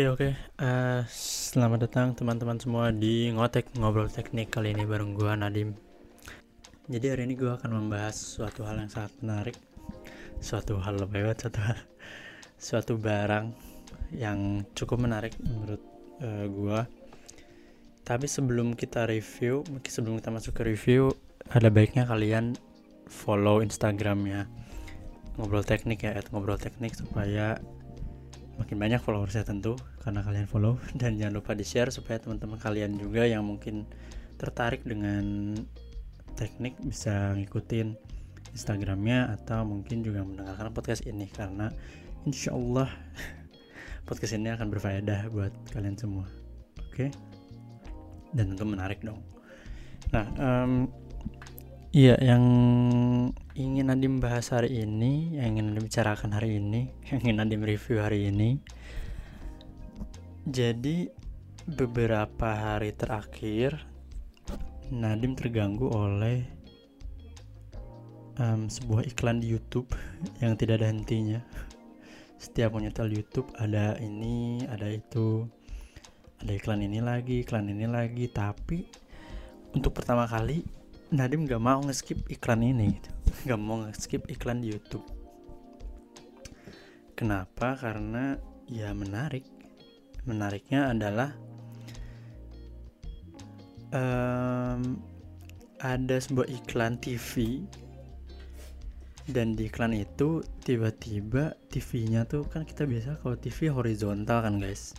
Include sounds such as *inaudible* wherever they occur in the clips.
Oke oke, Eh, selamat datang teman-teman semua di Ngotek Ngobrol Teknik kali ini bareng gua Nadim. Jadi hari ini gua akan membahas suatu hal yang sangat menarik, suatu hal lebih banget, suatu hal, suatu barang yang cukup menarik menurut eh, gua. Tapi sebelum kita review, mungkin sebelum kita masuk ke review, ada baiknya kalian follow Instagramnya ngobrol teknik ya, ngobrol teknik supaya makin banyak followersnya tentu karena kalian follow. *laughs* Dan jangan lupa di share supaya teman-teman kalian juga yang mungkin tertarik dengan teknik bisa ngikutin Instagramnya atau mungkin juga mendengarkan podcast ini. Karena insya Allah *laughs* podcast ini akan berfaedah buat kalian semua. Oke? Dan tentu menarik dong. Nah em, iya yang ingin Nadim bahas hari ini yang ingin Nadim bicarakan hari ini *laughs* yang ingin Nadim review hari ini. Jadi beberapa hari terakhir Nadim terganggu oleh em, sebuah iklan di YouTube *laughs* yang tidak ada hentinya. Setiap menyetel YouTube ada ini ada itu. Ada iklan ini lagi iklan ini lagi. Tapi untuk pertama kali Nadim gak mau nge-skip iklan ini gitu. Gak mau nge-skip iklan di YouTube Kenapa? Karena ya menarik Menariknya adalah em, Ada sebuah iklan TV Dan di iklan itu tiba-tiba TV-nya tuh kan kita biasa kalau TV horizontal kan guys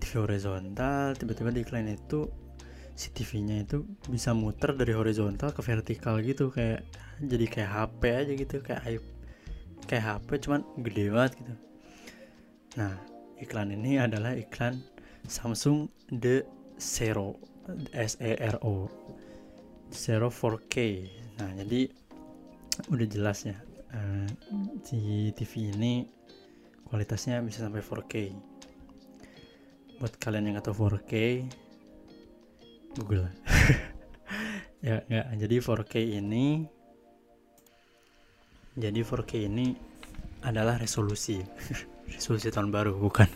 TV horizontal tiba-tiba di iklan itu si TV-nya itu bisa muter dari horizontal ke vertikal gitu kayak jadi kayak HP aja gitu kayak kayak HP cuman gede banget gitu. Nah, iklan ini adalah iklan Samsung The Zero S E R O Zero 4K. Nah, jadi udah jelas ya eh, si TV ini kualitasnya bisa sampai 4K. Buat kalian yang nggak tahu 4K, Google. *laughs* Ya nggak. Jadi 4K ini jadi 4K ini adalah resolusi. *laughs* Resolusi tahun baru bukan.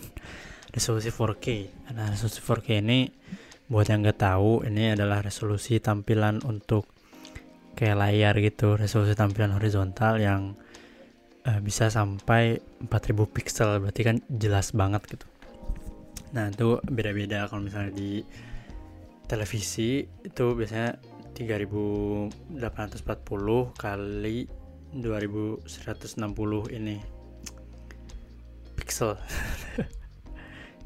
Resolusi 4K nah resolusi 4K ini buat yang nggak tahu ini adalah resolusi tampilan untuk kayak layar gitu. Resolusi tampilan horizontal yang eh, bisa sampai 4000 pixel berarti kan jelas banget gitu. Nah itu beda-beda. Kalau misalnya di televisi itu biasanya 3840 kali 2160 ini. Pixel. *laughs*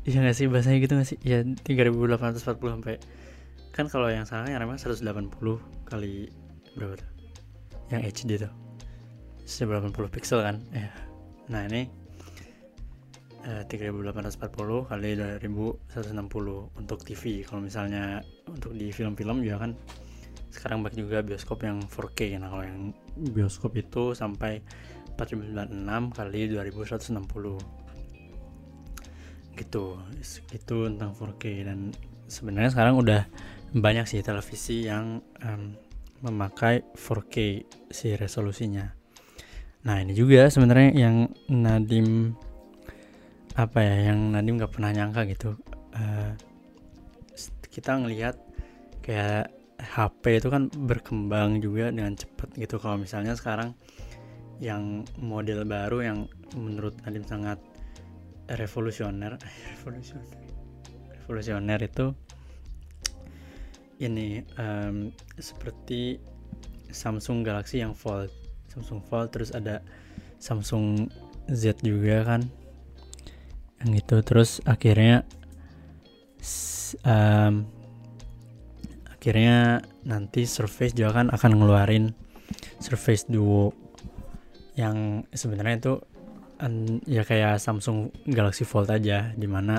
Iya gak sih bahasanya gitu gak sih? Ya 3840 sampai kan kalau yang sekarang yang namanya 180 kali berapa tuh? Yang HD tuh. 180 pixel kan? Ya nah ini eh, 3840 kali 2160 untuk TV kalau misalnya untuk di film-film juga kan sekarang banyak juga bioskop yang 4K nah kalau yang bioskop itu sampai 4096 kali 2160 gitu. Itu tentang 4K dan sebenarnya sekarang udah banyak sih televisi yang em, memakai 4K si resolusinya. Nah ini juga sebenarnya yang Nadim apa ya yang Nadim nggak pernah nyangka gitu. S- kita ngelihat kayak HP itu kan berkembang juga dengan cepat gitu. Kalau misalnya sekarang yang model baru yang menurut Nadim sangat revolusioner *laughs* revolusioner revolusioner itu ini em, seperti Samsung Galaxy yang Fold Samsung Fold terus ada Samsung Z juga kan yang itu terus akhirnya em, akhirnya nanti Surface juga kan akan ngeluarin Surface Duo yang sebenarnya itu ya kayak Samsung Galaxy Fold aja di mana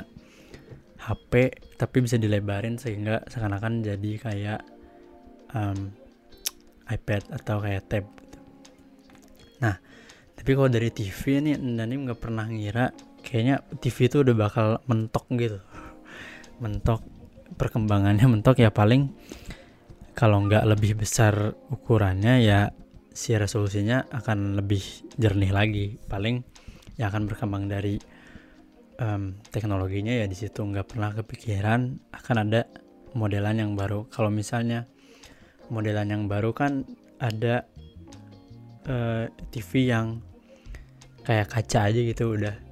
HP tapi bisa dilebarin sehingga seakan-akan jadi kayak em, iPad atau kayak tab gitu. Nah, tapi kalau dari TV nih Nanim nggak pernah ngira kayaknya TV itu udah bakal mentok gitu. Mentok perkembangannya mentok ya paling kalau nggak lebih besar ukurannya ya si resolusinya akan lebih jernih lagi. Paling ya akan berkembang dari um, teknologinya ya di situ. Nggak pernah kepikiran akan ada modelan yang baru. Kalau misalnya modelan yang baru kan ada uh, eh, TV yang kayak kaca aja gitu udah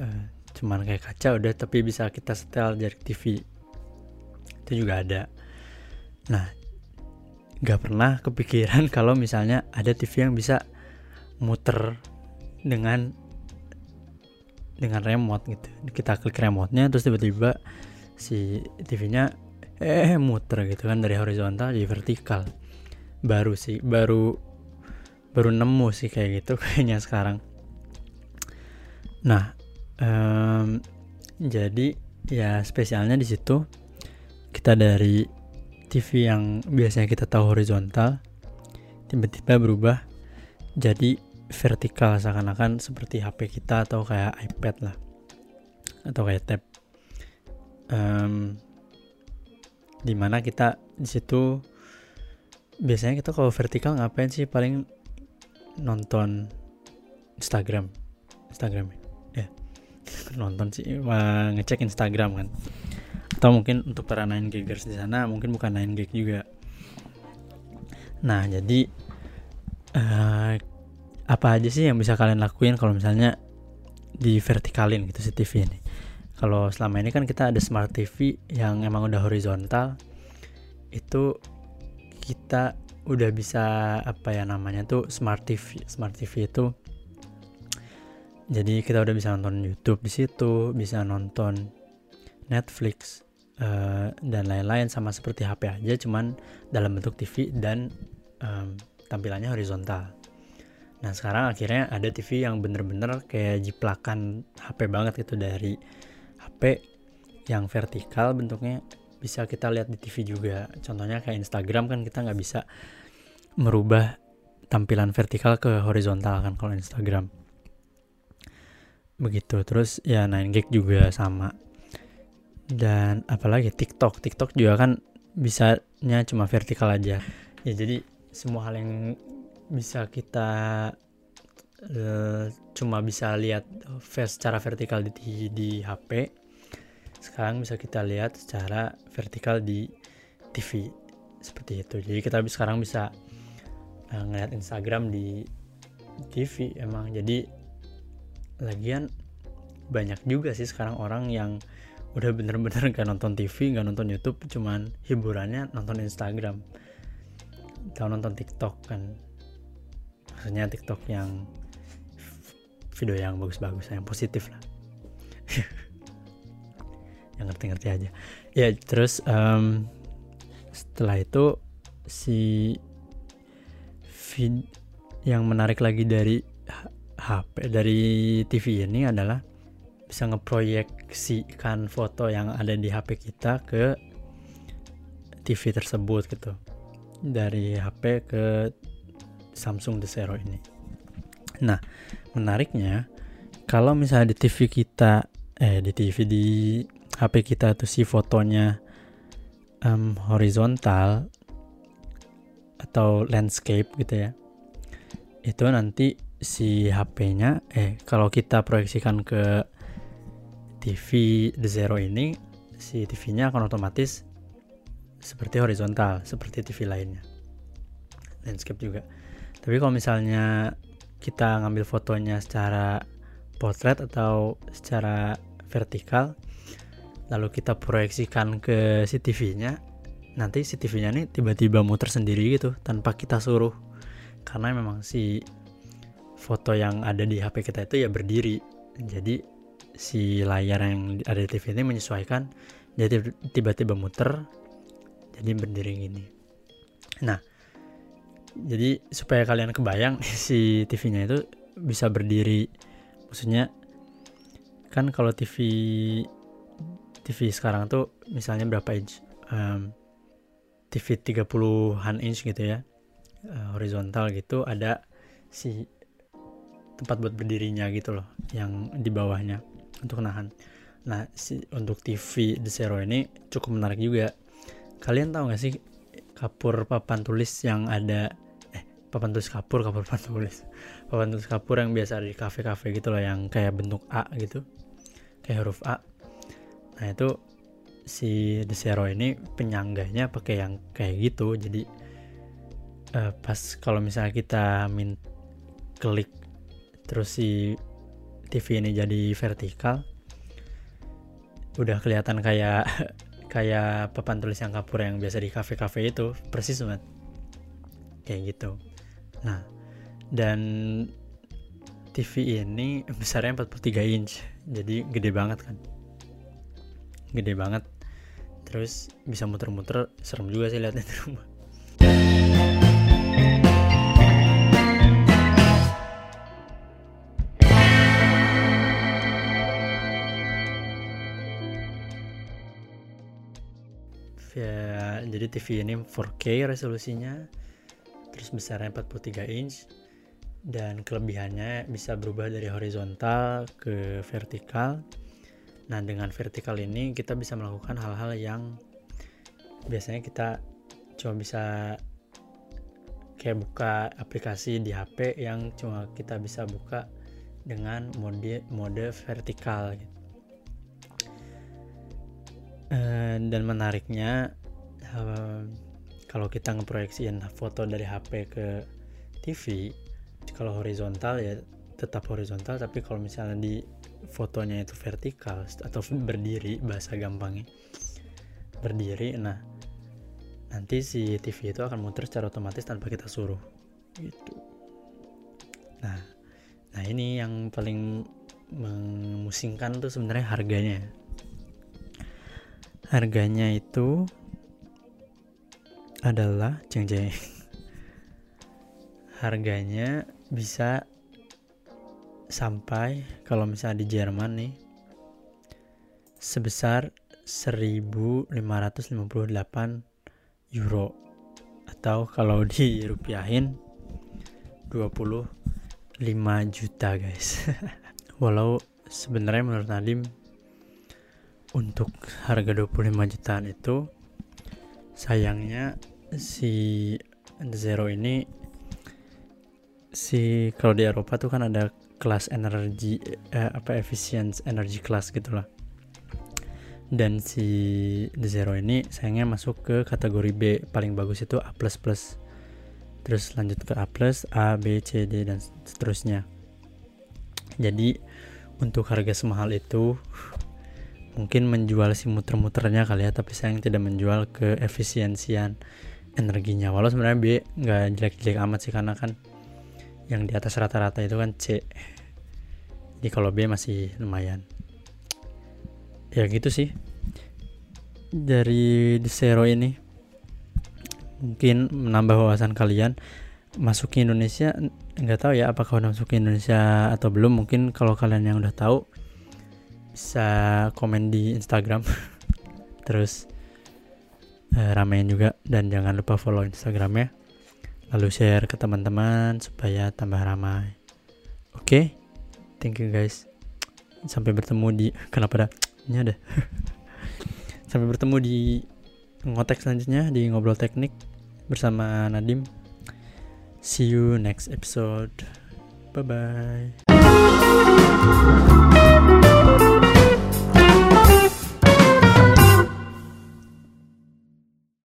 uh, cuman kayak kaca udah tapi bisa kita setel dari TV itu juga ada. Nah nggak pernah kepikiran *laughs* kalau misalnya ada TV yang bisa muter dengan dengan remote gitu. Kita klik remote-nya terus tiba-tiba si TV-nya eh muter gitu kan dari horizontal jadi vertikal. Baru sih baru baru nemu sih kayak gitu *laughs* kayaknya sekarang. Nah um, jadi ya spesialnya di situ kita dari TV yang biasanya kita tahu horizontal tiba-tiba berubah jadi vertikal seakan-akan seperti HP kita atau kayak iPad lah atau kayak tab. Um, di mana kita di situ biasanya kita kalau vertikal ngapain sih? Paling nonton Instagram. Instagram ya nonton sih ngecek Instagram kan. Atau mungkin untuk para nine gigers di sana mungkin bukan nine gig juga. Nah jadi uh, apa aja sih yang bisa kalian lakuin kalau misalnya di vertikalin gitu si TV ini? Kalau selama ini kan kita ada smart TV yang emang udah horizontal itu kita udah bisa apa ya namanya tuh smart TV smart TV itu jadi kita udah bisa nonton YouTube di situ bisa nonton Netflix uh, dan lain-lain sama seperti HP aja cuman dalam bentuk TV dan um, tampilannya horizontal Nah sekarang akhirnya ada TV yang bener-bener kayak jiplakan HP banget gitu dari HP yang vertikal bentuknya bisa kita lihat di TV juga. Contohnya kayak Instagram kan kita nggak bisa merubah tampilan vertikal ke horizontal kan kalau Instagram. Begitu. Terus ya 9 gig juga sama. Dan apalagi TikTok. TikTok juga kan bisanya cuma vertikal aja. Ya jadi semua hal yang bisa kita uh, cuma bisa lihat secara vertikal di, di HP sekarang bisa kita lihat secara vertikal di TV seperti itu jadi kita sekarang bisa uh, ngeliat Instagram di TV emang jadi lagian banyak juga sih sekarang orang yang udah bener-bener *laughs* gak nonton TV gak nonton YouTube cuman hiburannya nonton Instagram atau nonton TikTok kan. Maksudnya TikTok yang video yang bagus-bagus yang positif lah. *laughs* Yang ngerti-ngerti aja. Ya terus um, setelah itu si vid yang menarik lagi dari HP dari TV ini adalah bisa ngeproyeksikan foto yang ada di HP kita ke TV tersebut gitu dari HP ke Samsung The Zero ini. Nah, menariknya kalau misalnya di TV kita eh di TV di HP kita tuh si fotonya um, horizontal atau landscape gitu ya. Itu nanti si HP-nya eh kalau kita proyeksikan ke TV The Zero ini si TV-nya akan otomatis seperti horizontal seperti TV lainnya. Landscape juga tapi kalau misalnya kita ngambil fotonya secara potret atau secara vertikal lalu kita proyeksikan ke CCTV-nya nanti CCTV-nya nih tiba-tiba muter sendiri gitu tanpa kita suruh karena memang si foto yang ada di HP kita itu ya berdiri. Jadi si layar yang ada di TV ini menyesuaikan. Jadi tiba-tiba muter jadi berdiri gini nah jadi supaya kalian kebayang *laughs* si TV-nya itu bisa berdiri. Maksudnya kan kalau TV TV sekarang tuh misalnya berapa inch? Um, TV 30-an inch gitu ya. Uh, horizontal gitu ada si tempat buat berdirinya gitu loh yang di bawahnya untuk nahan. Nah si untuk TV The Zero ini cukup menarik juga. Kalian tahu gak sih kapur papan tulis yang ada papan tulis kapur kapur papan tulis. Papan tulis kapur yang biasa ada di kafe-kafe gitu loh yang kayak bentuk A gitu. Kayak huruf A. Nah itu si The Zero ini penyangganya pakai yang kayak gitu. Jadi uh, pas kalau misalnya kita min klik terus si TV ini jadi vertikal. Udah kelihatan kayak *laughs* kayak papan tulis yang kapur yang biasa di kafe-kafe itu. Persis banget. Kayak gitu. Nah dan TV ini *laughs* besarnya 43 inch. Jadi gede banget kan. Gede banget. Terus bisa muter-muter serem juga sih lihatnya di rumah ya jadi TV ini 4K resolusinya terus besarnya 43 inch dan kelebihannya bisa berubah dari horizontal ke vertikal Nah, dengan vertikal ini kita bisa melakukan hal-hal yang biasanya kita cuma bisa kayak buka aplikasi di HP yang cuma kita bisa buka dengan mode mode vertikal gitu. Uh, dan menariknya uh, kalau kita ngeproyeksiin foto dari HP ke TV kalau horizontal ya tetap horizontal tapi kalau misalnya di fotonya itu vertikal atau berdiri bahasa gampangnya berdiri nah nanti si TV itu akan muter secara otomatis tanpa kita suruh gitu. Nah nah ini yang paling memusingkan tuh sebenarnya harganya harganya itu adalah jeng jeng *laughs* harganya bisa sampai kalau misalnya di Jerman nih sebesar 1558 euro. Atau kalau di rupiahin 25 juta guys. *laughs* Walau sebenarnya menurut Nadim untuk harga 25 jutaan itu sayangnya si Zero ini si kalau di Eropa tuh kan ada kelas energi eh, apa efisiensi energi kelas gitulah dan si Zero ini sayangnya masuk ke kategori B paling bagus itu A++ terus lanjut ke A+, A, B, C, D dan seterusnya. Jadi untuk harga semahal itu mungkin menjual si muter-muternya kali ya tapi sayang tidak menjual ke efisiensian energinya. Walau sebenarnya B nggak jelek-jelek amat sih karena kan yang di atas rata-rata itu kan C. Jadi kalau B masih lumayan. Ya gitu sih. Dari Zero ini mungkin menambah wawasan kalian masuk ke Indonesia nggak tahu ya apakah udah masuk ke Indonesia atau belum. Mungkin kalau kalian yang udah tahu bisa komen di Instagram. *laughs* Terus eh, ramein juga. Dan jangan lupa follow Instagramnya. Lalu share ke teman-teman supaya tambah ramai. Oke? Okay? thank you guys. Sampai bertemu di *laughs* kenapa dah? Ini ada. *laughs* Sampai bertemu di ngotek selanjutnya di ngobrol teknik bersama Nadim. See you next episode. Bye bye